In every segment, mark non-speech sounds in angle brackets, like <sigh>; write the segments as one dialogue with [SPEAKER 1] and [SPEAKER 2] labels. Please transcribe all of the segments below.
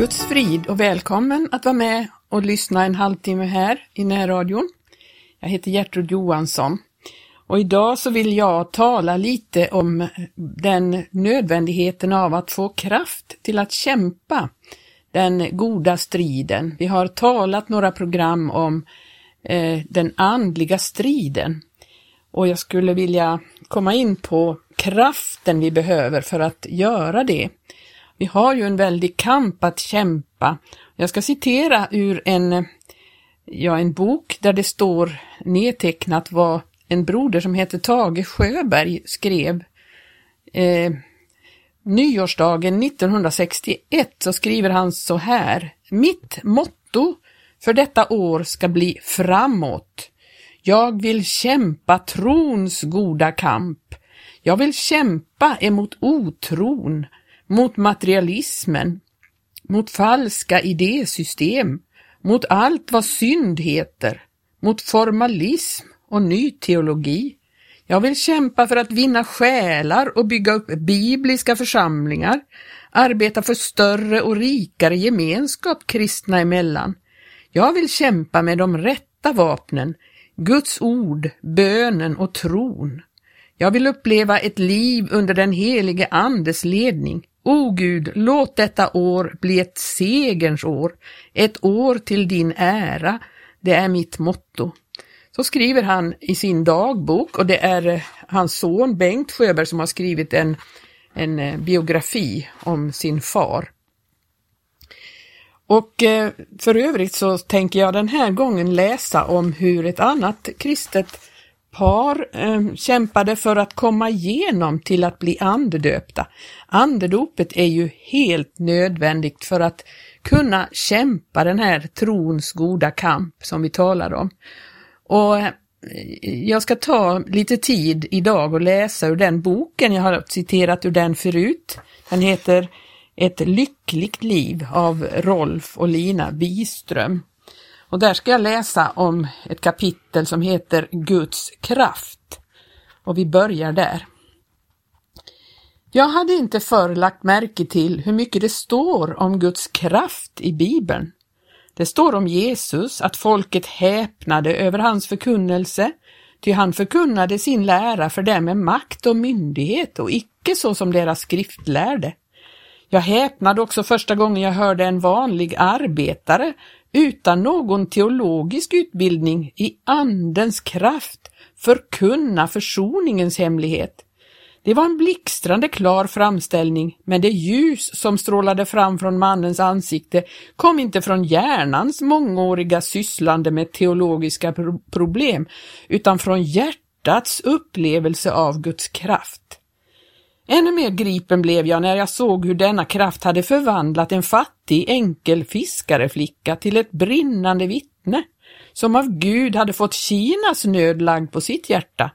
[SPEAKER 1] Guds frid och välkommen att vara med och lyssna en halvtimme här i närradion. Jag heter Gertrud Johansson och idag så vill jag tala lite om den nödvändigheten av att få kraft till att kämpa den goda striden. Vi har talat några program om eh, den andliga striden och jag skulle vilja komma in på kraften vi behöver för att göra det. Vi har ju en väldig kamp att kämpa. Jag ska citera ur en, ja, en bok där det står nedtecknat vad en broder som heter Tage Sjöberg skrev. Eh, nyårsdagen 1961 så skriver han så här. Mitt motto för detta år ska bli framåt. Jag vill kämpa trons goda kamp. Jag vill kämpa emot otron, mot materialismen, mot falska idésystem, mot allt vad synd heter, mot formalism och ny teologi. Jag vill kämpa för att vinna själar och bygga upp bibliska församlingar, arbeta för större och rikare gemenskap kristna emellan. Jag vill kämpa med de rätta vapnen, Guds ord, bönen och tron. Jag vill uppleva ett liv under den helige Andes ledning. O Gud, låt detta år bli ett segerns år, ett år till din ära. Det är mitt motto. Så skriver han i sin dagbok och det är eh, hans son Bengt Sjöberg som har skrivit en, en eh, biografi om sin far. Och eh, för övrigt så tänker jag den här gången läsa om hur ett annat kristet par eh, kämpade för att komma igenom till att bli andedöpta. Andedopet är ju helt nödvändigt för att kunna kämpa den här trons goda kamp som vi talar om. Och eh, jag ska ta lite tid idag och läsa ur den boken, jag har citerat ur den förut. Den heter Ett lyckligt liv av Rolf och Lina Biström. Och där ska jag läsa om ett kapitel som heter Guds kraft. Och vi börjar där. Jag hade inte förr lagt märke till hur mycket det står om Guds kraft i Bibeln. Det står om Jesus att folket häpnade över hans förkunnelse, ty han förkunnade sin lära för dem med makt och myndighet och icke så som deras skriftlärde. Jag häpnade också första gången jag hörde en vanlig arbetare utan någon teologisk utbildning i Andens kraft förkunna försoningens hemlighet. Det var en blixtrande klar framställning, men det ljus som strålade fram från mannens ansikte kom inte från hjärnans mångåriga sysslande med teologiska problem, utan från hjärtats upplevelse av Guds kraft. Ännu mer gripen blev jag när jag såg hur denna kraft hade förvandlat en fattig enkel fiskareflicka till ett brinnande vittne, som av Gud hade fått Kinas nöd lagd på sitt hjärta.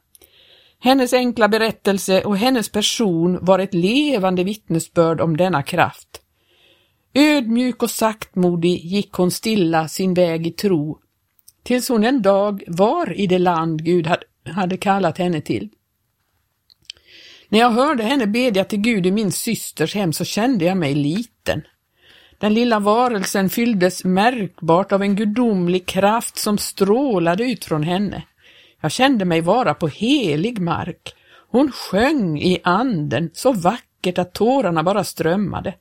[SPEAKER 1] Hennes enkla berättelse och hennes person var ett levande vittnesbörd om denna kraft. Ödmjuk och saktmodig gick hon stilla sin väg i tro, tills hon en dag var i det land Gud hade kallat henne till. När jag hörde henne bedja till Gud i min systers hem så kände jag mig liten. Den lilla varelsen fylldes märkbart av en gudomlig kraft som strålade ut från henne. Jag kände mig vara på helig mark. Hon sjöng i anden så vackert att tårarna bara strömmade.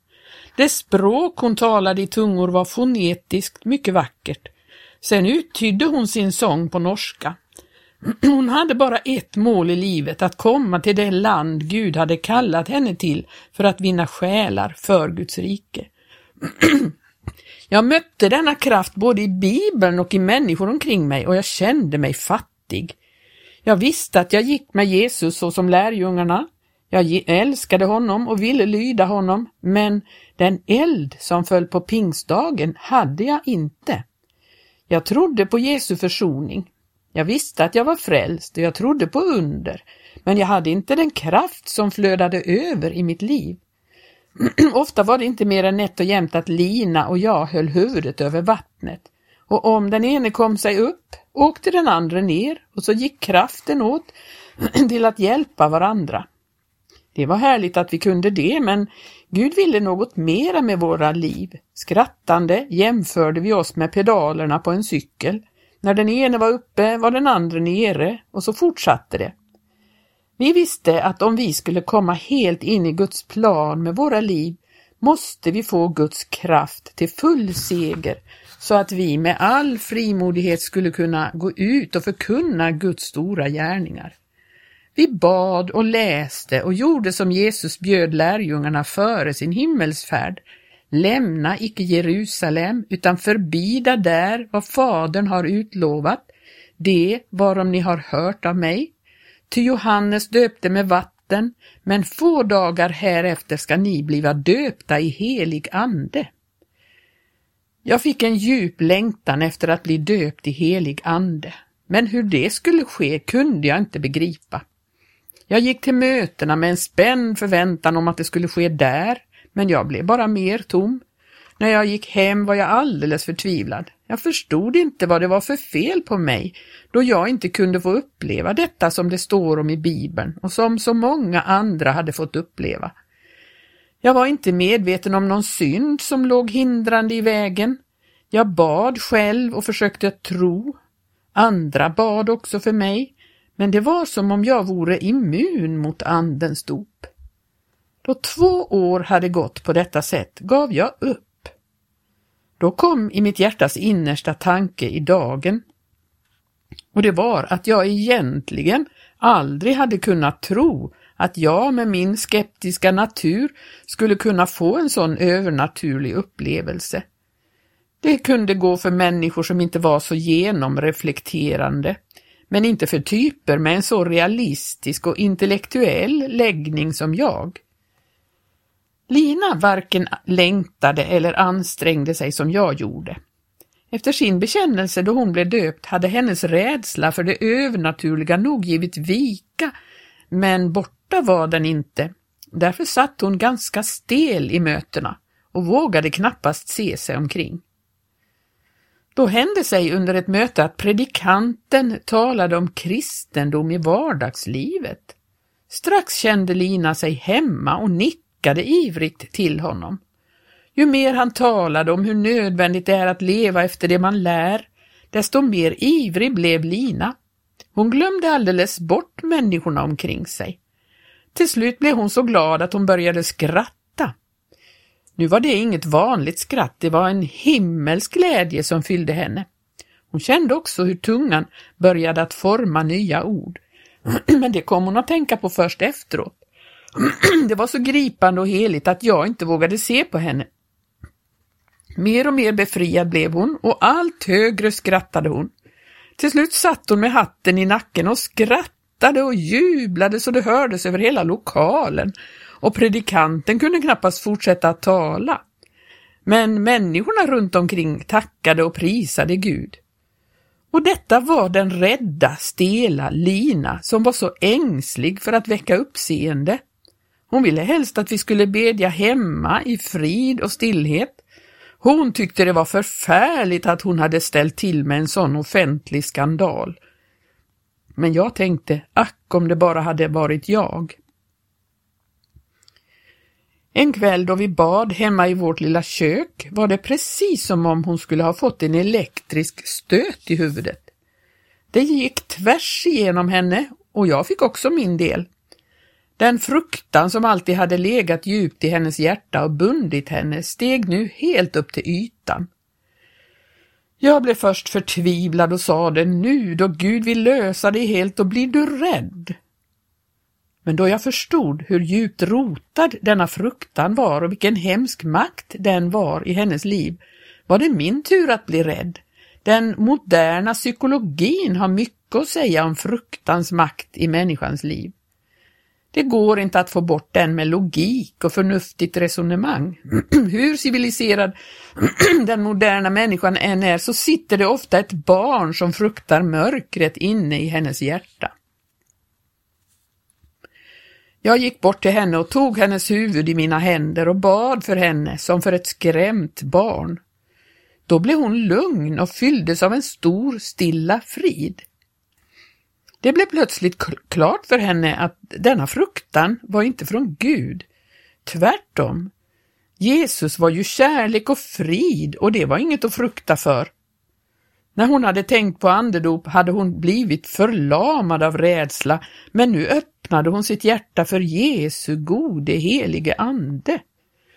[SPEAKER 1] Det språk hon talade i tungor var fonetiskt mycket vackert. Sen uttydde hon sin sång på norska. Hon hade bara ett mål i livet, att komma till det land Gud hade kallat henne till för att vinna själar för Guds rike. <clears throat> Jag mötte denna kraft både i Bibeln och i människor omkring mig och jag kände mig fattig. Jag visste att jag gick med Jesus så som lärjungarna. Jag älskade honom och ville lyda honom, men den eld som föll på pingstdagen hade jag inte. Jag trodde på Jesu försoning, jag visste att jag var frälst och jag trodde på under, men jag hade inte den kraft som flödade över i mitt liv. <clears throat> Ofta var det inte mer än nätt och jämnt att Lina och jag höll huvudet över vattnet. Och om den ene kom sig upp åkte den andra ner och så gick kraften åt <clears throat> till att hjälpa varandra. Det var härligt att vi kunde det, men Gud ville något mera med våra liv. Skrattande jämförde vi oss med pedalerna på en cykel. När den ene var uppe var den andra nere och så fortsatte det. Vi visste att om vi skulle komma helt in i Guds plan med våra liv måste vi få Guds kraft till full seger så att vi med all frimodighet skulle kunna gå ut och förkunna Guds stora gärningar. Vi bad och läste och gjorde som Jesus bjöd lärjungarna före sin himmelsfärd. Lämna icke Jerusalem utan förbida där vad Fadern har utlovat, det varom ni har hört av mig. Ty Johannes döpte med vatten, men få dagar härefter ska ni bliva döpta i helig ande. Jag fick en djup längtan efter att bli döpt i helig ande, men hur det skulle ske kunde jag inte begripa. Jag gick till mötena med en spänd förväntan om att det skulle ske där, men jag blev bara mer tom. När jag gick hem var jag alldeles förtvivlad. Jag förstod inte vad det var för fel på mig, då jag inte kunde få uppleva detta som det står om i Bibeln och som så många andra hade fått uppleva. Jag var inte medveten om någon synd som låg hindrande i vägen. Jag bad själv och försökte tro. Andra bad också för mig, men det var som om jag vore immun mot andens dop. Då två år hade gått på detta sätt gav jag upp. Då kom i mitt hjärtas innersta tanke i dagen och det var att jag egentligen aldrig hade kunnat tro att jag med min skeptiska natur skulle kunna få en sån övernaturlig upplevelse. Det kunde gå för människor som inte var så genomreflekterande, men inte för typer med en så realistisk och intellektuell läggning som jag. Lina varken längtade eller ansträngde sig som jag gjorde. Efter sin bekännelse då hon blev döpt hade hennes rädsla för det övernaturliga nog givit vika, men borta var den inte. Därför satt hon ganska stel i mötena och vågade knappast se sig omkring. Då hände sig under ett möte att predikanten talade om kristendom i vardagslivet. Strax kände Lina sig hemma och nickade ivrigt till honom. Ju mer han talade om hur nödvändigt det är att leva efter det man lär, desto mer ivrig blev Lina. Hon glömde alldeles bort människorna omkring sig. Till slut blev hon så glad att hon började skratta. Nu var det inget vanligt skratt, det var en himmelsk glädje som fyllde henne. Hon kände också hur tungan började att forma nya ord. <clears throat> Men det kom hon att tänka på först efteråt. <clears throat> Det var så gripande och heligt att jag inte vågade se på henne. Mer och mer befriad blev hon och allt högre skrattade hon. Till slut satt hon med hatten i nacken och skrattade och jublade så det hördes över hela lokalen och predikanten kunde knappast fortsätta att tala. Men människorna runt omkring tackade och prisade Gud. Och detta var den rädda, stela Lina som var så ängslig för att väcka uppseende. Hon ville helst att vi skulle bedja hemma i frid och stillhet. Hon tyckte det var förfärligt att hon hade ställt till med en sån offentlig skandal. Men jag tänkte, ack om det bara hade varit jag. En kväll då vi bad hemma i vårt lilla kök var det precis som om hon skulle ha fått en elektrisk stöt i huvudet. Det gick tvärs igenom henne och jag fick också min del. Den fruktan som alltid hade legat djupt i hennes hjärta och bundit henne steg nu helt upp till ytan. Jag blev först förtvivlad och sade nu då Gud vill lösa dig helt och blir du rädd. Men då jag förstod hur djupt rotad denna fruktan var och vilken hemsk makt den var i hennes liv var det min tur att bli rädd. Den moderna psykologin har mycket att säga om fruktans makt i människans liv. Det går inte att få bort den med logik och förnuftigt resonemang. <clears throat> Hur civiliserad <clears throat> den moderna människan än är så sitter det ofta ett barn som fruktar mörkret inne i hennes hjärta. Jag gick bort till henne och tog hennes huvud i mina händer och bad för henne som för ett skrämt barn. Då blev hon lugn och fylldes av en stor stilla frid. Det blev plötsligt klart för henne att denna fruktan var inte från Gud. Tvärtom. Jesus var ju kärlek och frid och det var inget att frukta för. När hon hade tänkt på andedop hade hon blivit förlamad av rädsla, men nu öppnade hon sitt hjärta för Jesu gode helige ande.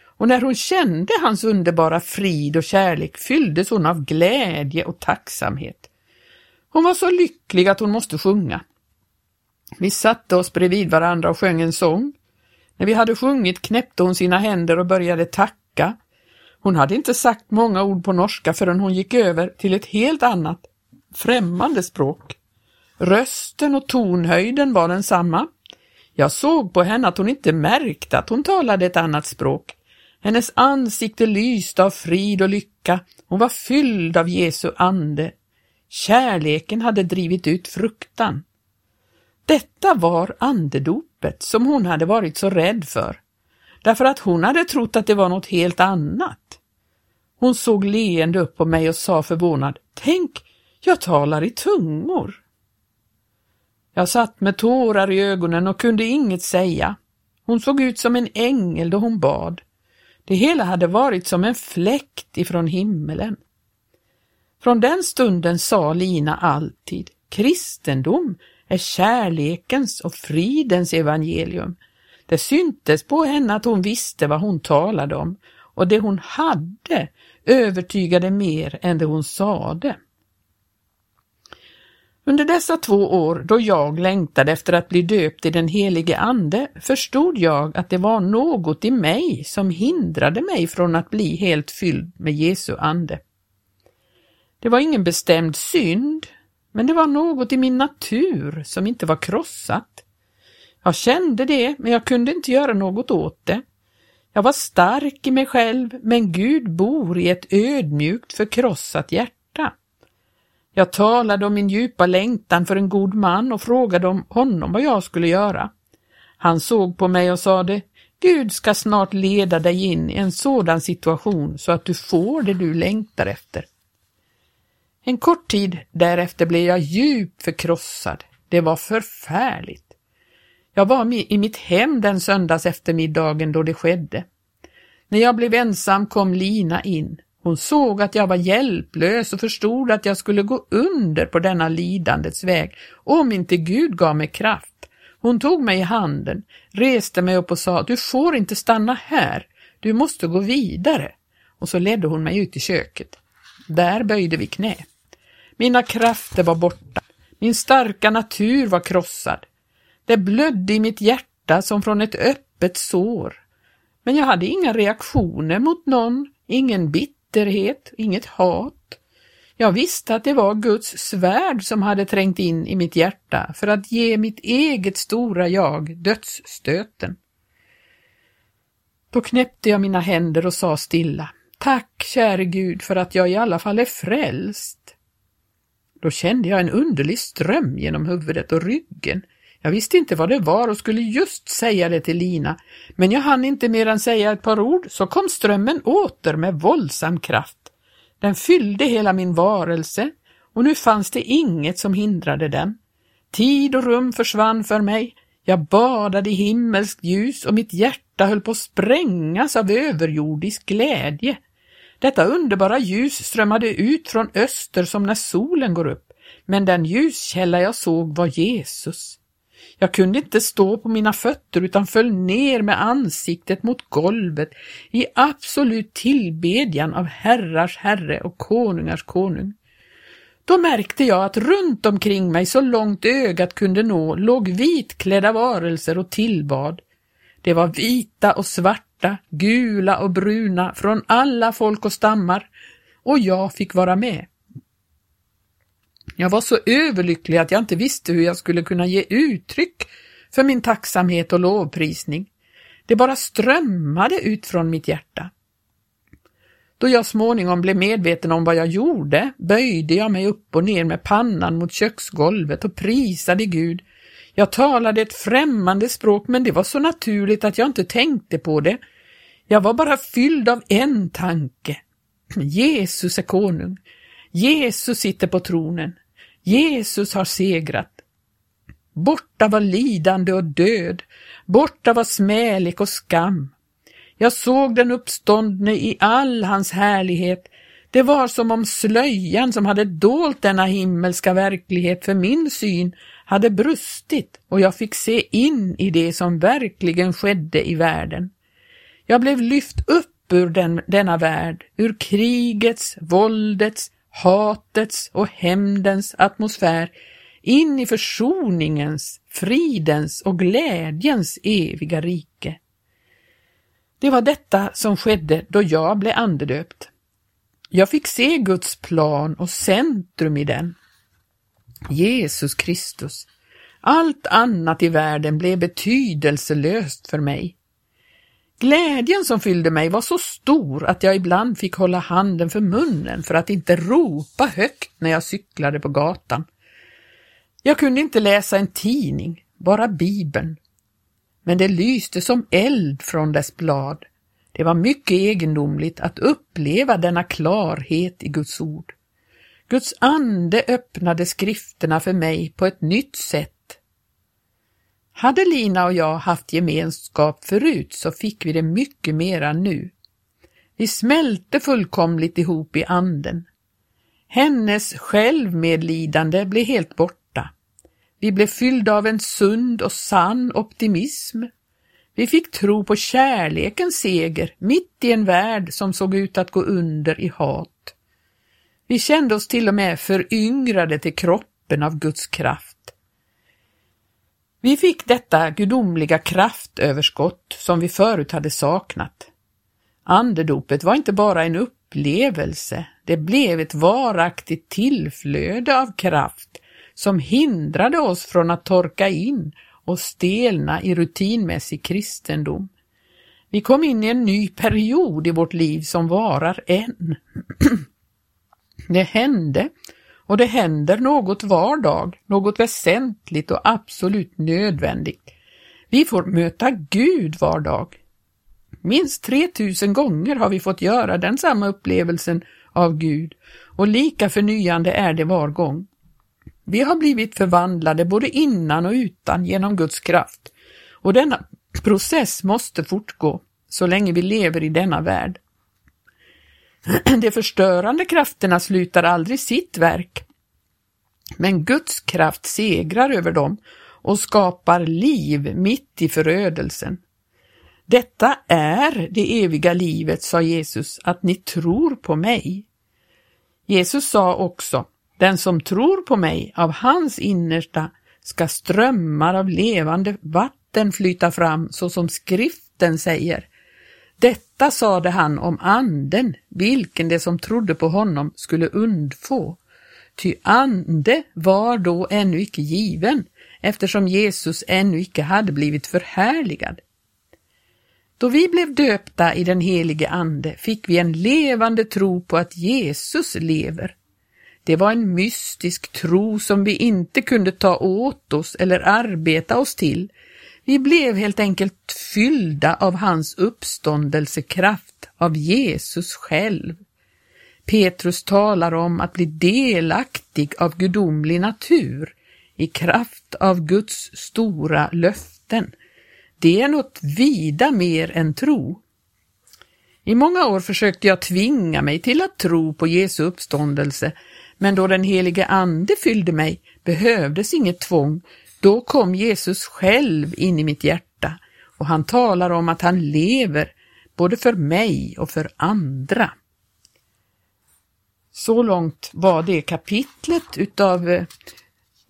[SPEAKER 1] Och när hon kände hans underbara frid och kärlek fylldes hon av glädje och tacksamhet. Hon var så lycklig att hon måste sjunga. Vi satte oss bredvid varandra och sjöng en sång. När vi hade sjungit knäppte hon sina händer och började tacka. Hon hade inte sagt många ord på norska förrän hon gick över till ett helt annat, främmande språk. Rösten och tonhöjden var densamma. Jag såg på henne att hon inte märkte att hon talade ett annat språk. Hennes ansikte lyste av frid och lycka. Hon var fylld av Jesu ande. Kärleken hade drivit ut fruktan. Detta var andedopet som hon hade varit så rädd för, därför att hon hade trott att det var något helt annat. Hon såg leende upp på mig och sa förvånad, Tänk, jag talar i tungor. Jag satt med tårar i ögonen och kunde inget säga. Hon såg ut som en ängel då hon bad. Det hela hade varit som en fläkt ifrån himmelen. Från den stunden sa Lina alltid, kristendom är kärlekens och fridens evangelium. Det syntes på henne att hon visste vad hon talade om och det hon hade övertygade mer än det hon sade. Under dessa två år då jag längtade efter att bli döpt i den helige Ande förstod jag att det var något i mig som hindrade mig från att bli helt fylld med Jesu Ande. Det var ingen bestämd synd, men det var något i min natur som inte var krossat. Jag kände det, men jag kunde inte göra något åt det. Jag var stark i mig själv, men Gud bor i ett ödmjukt förkrossat hjärta. Jag talade om min djupa längtan för en god man och frågade om honom vad jag skulle göra. Han såg på mig och sade, Gud ska snart leda dig in i en sådan situation så att du får det du längtar efter. En kort tid därefter blev jag djupt förkrossad. Det var förfärligt. Jag var i mitt hem den söndags eftermiddagen då det skedde. När jag blev ensam kom Lina in. Hon såg att jag var hjälplös och förstod att jag skulle gå under på denna lidandets väg om inte Gud gav mig kraft. Hon tog mig i handen, reste mig upp och sa, du får inte stanna här, du måste gå vidare. Och så ledde hon mig ut i köket. Där böjde vi knä. Mina krafter var borta. Min starka natur var krossad. Det blödde i mitt hjärta som från ett öppet sår. Men jag hade inga reaktioner mot någon, ingen bitterhet, inget hat. Jag visste att det var Guds svärd som hade trängt in i mitt hjärta för att ge mitt eget stora jag dödsstöten. Då knäppte jag mina händer och sa stilla, Tack käre Gud för att jag i alla fall är frälst. Då kände jag en underlig ström genom huvudet och ryggen. Jag visste inte vad det var och skulle just säga det till Lina, men jag hann inte mer än säga ett par ord så kom strömmen åter med våldsam kraft. Den fyllde hela min varelse och nu fanns det inget som hindrade den. Tid och rum försvann för mig. Jag badade i himmelskt ljus och mitt hjärta höll på att sprängas av överjordisk glädje. Detta underbara ljus strömmade ut från öster som när solen går upp, men den ljuskälla jag såg var Jesus. Jag kunde inte stå på mina fötter utan föll ner med ansiktet mot golvet i absolut tillbedjan av herrars herre och konungars konung. Då märkte jag att runt omkring mig så långt ögat kunde nå låg vitklädda varelser och tillbad. Det var vita och svarta, gula och bruna från alla folk och stammar och jag fick vara med. Jag var så överlycklig att jag inte visste hur jag skulle kunna ge uttryck för min tacksamhet och lovprisning. Det bara strömmade ut från mitt hjärta. Då jag småningom blev medveten om vad jag gjorde böjde jag mig upp och ner med pannan mot köksgolvet och prisade Gud jag talade ett främmande språk men det var så naturligt att jag inte tänkte på det. Jag var bara fylld av en tanke. Jesus är konung. Jesus sitter på tronen. Jesus har segrat. Borta var lidande och död, borta var smälek och skam. Jag såg den uppståndne i all hans härlighet. Det var som om slöjan som hade dolt denna himmelska verklighet för min syn hade brustit och jag fick se in i det som verkligen skedde i världen. Jag blev lyft upp ur den, denna värld, ur krigets, våldets, hatets och hämndens atmosfär in i försoningens, fridens och glädjens eviga rike. Det var detta som skedde då jag blev andedöpt. Jag fick se Guds plan och centrum i den. Jesus Kristus. Allt annat i världen blev betydelselöst för mig. Glädjen som fyllde mig var så stor att jag ibland fick hålla handen för munnen för att inte ropa högt när jag cyklade på gatan. Jag kunde inte läsa en tidning, bara Bibeln. Men det lyste som eld från dess blad. Det var mycket egendomligt att uppleva denna klarhet i Guds ord. Guds ande öppnade skrifterna för mig på ett nytt sätt. Hade Lina och jag haft gemenskap förut så fick vi det mycket mera nu. Vi smälte fullkomligt ihop i anden. Hennes självmedlidande blev helt borta. Vi blev fyllda av en sund och sann optimism. Vi fick tro på kärlekens seger mitt i en värld som såg ut att gå under i hat. Vi kände oss till och med föryngrade till kroppen av Guds kraft. Vi fick detta gudomliga kraftöverskott som vi förut hade saknat. Andedopet var inte bara en upplevelse, det blev ett varaktigt tillflöde av kraft som hindrade oss från att torka in och stelna i rutinmässig kristendom. Vi kom in i en ny period i vårt liv som varar än. <clears throat> Det hände och det händer något var dag, något väsentligt och absolut nödvändigt. Vi får möta Gud var dag. Minst 3000 gånger har vi fått göra den samma upplevelsen av Gud och lika förnyande är det var gång. Vi har blivit förvandlade både innan och utan genom Guds kraft och denna process måste fortgå så länge vi lever i denna värld. <clears throat> De förstörande krafterna slutar aldrig sitt verk. Men Guds kraft segrar över dem och skapar liv mitt i förödelsen. Detta är det eviga livet, sa Jesus, att ni tror på mig. Jesus sa också, den som tror på mig, av hans innersta ska strömmar av levande vatten flyta fram, så som skriften säger. Detta sade han om anden, vilken det som trodde på honom skulle undfå. Ty ande var då ännu icke given, eftersom Jesus ännu icke hade blivit förhärligad. Då vi blev döpta i den helige Ande fick vi en levande tro på att Jesus lever. Det var en mystisk tro som vi inte kunde ta åt oss eller arbeta oss till, vi blev helt enkelt fyllda av hans uppståndelsekraft, av Jesus själv. Petrus talar om att bli delaktig av gudomlig natur i kraft av Guds stora löften. Det är något vida mer än tro. I många år försökte jag tvinga mig till att tro på Jesu uppståndelse, men då den helige Ande fyllde mig behövdes inget tvång då kom Jesus själv in i mitt hjärta och han talar om att han lever både för mig och för andra. Så långt var det kapitlet utav eh,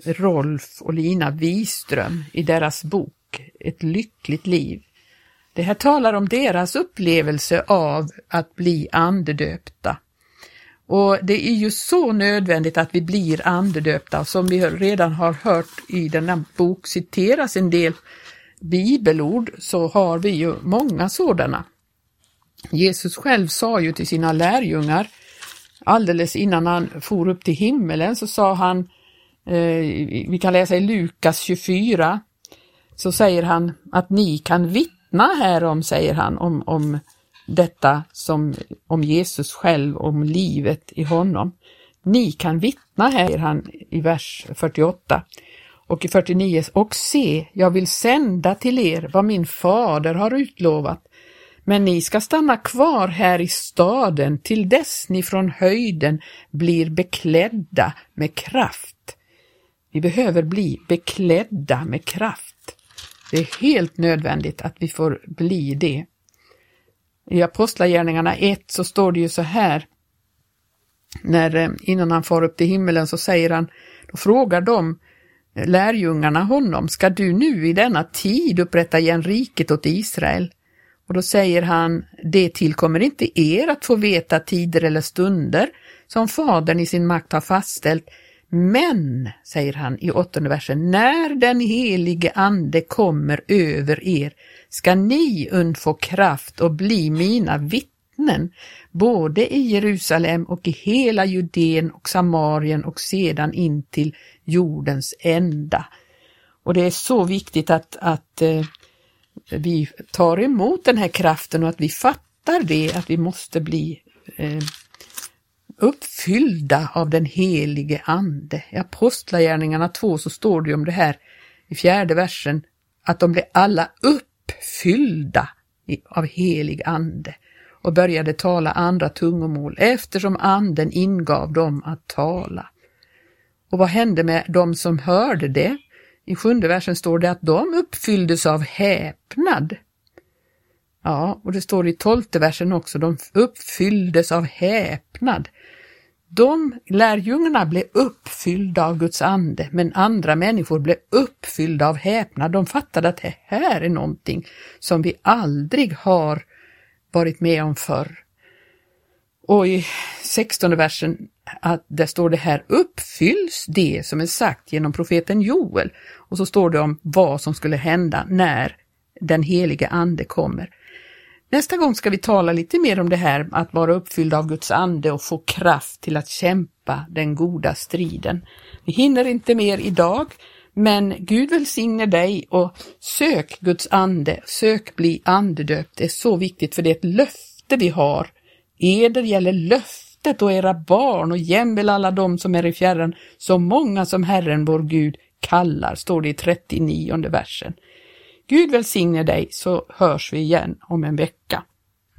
[SPEAKER 1] Rolf och Lina Wiström i deras bok Ett lyckligt liv. Det här talar om deras upplevelse av att bli andedöpta. Och det är ju så nödvändigt att vi blir andedöpta, som vi redan har hört i denna bok citeras en del bibelord, så har vi ju många sådana. Jesus själv sa ju till sina lärjungar, alldeles innan han for upp till himmelen, så sa han, eh, vi kan läsa i Lukas 24, så säger han att ni kan vittna härom, säger han, om, om detta som om Jesus själv, om livet i honom. Ni kan vittna, här han i vers 48, Och i 49, och se, jag vill sända till er vad min fader har utlovat, men ni ska stanna kvar här i staden till dess ni från höjden blir beklädda med kraft. Vi behöver bli beklädda med kraft. Det är helt nödvändigt att vi får bli det. I Apostlagärningarna 1 så står det ju så här, när, eh, innan han far upp till himmelen så säger han, då frågar de eh, lärjungarna honom, ska du nu i denna tid upprätta igen riket åt Israel? Och då säger han, det tillkommer inte er att få veta tider eller stunder som Fadern i sin makt har fastställt, men, säger han i åttonde versen, när den helige Ande kommer över er ska ni undfå kraft och bli mina vittnen, både i Jerusalem och i hela Judeen och Samarien och sedan in till jordens ända. Och det är så viktigt att, att eh, vi tar emot den här kraften och att vi fattar det, att vi måste bli eh, uppfyllda av den helige Ande. I Apostlagärningarna 2 så står det om det här i fjärde versen, att de blev alla uppfyllda av helig Ande och började tala andra tungomål eftersom Anden ingav dem att tala. Och vad hände med de som hörde det? I sjunde versen står det att de uppfylldes av häpnad. Ja, och det står i tolfte versen också, de uppfylldes av häpnad. De lärjungarna blev uppfyllda av Guds ande, men andra människor blev uppfyllda av häpnad. De fattade att det här är någonting som vi aldrig har varit med om förr. Och i 16 versen, att där står det här, uppfylls det som är sagt genom profeten Joel. Och så står det om vad som skulle hända när den helige ande kommer. Nästa gång ska vi tala lite mer om det här att vara uppfylld av Guds ande och få kraft till att kämpa den goda striden. Vi hinner inte mer idag, men Gud välsigne dig och sök Guds ande, sök bli andedöpt. Det är så viktigt för det är ett löfte vi har. Eder gäller löftet och era barn och jämväl alla de som är i fjärran, så många som Herren vår Gud kallar, står det i 39 versen. Gud välsigne dig så hörs vi igen om en vecka.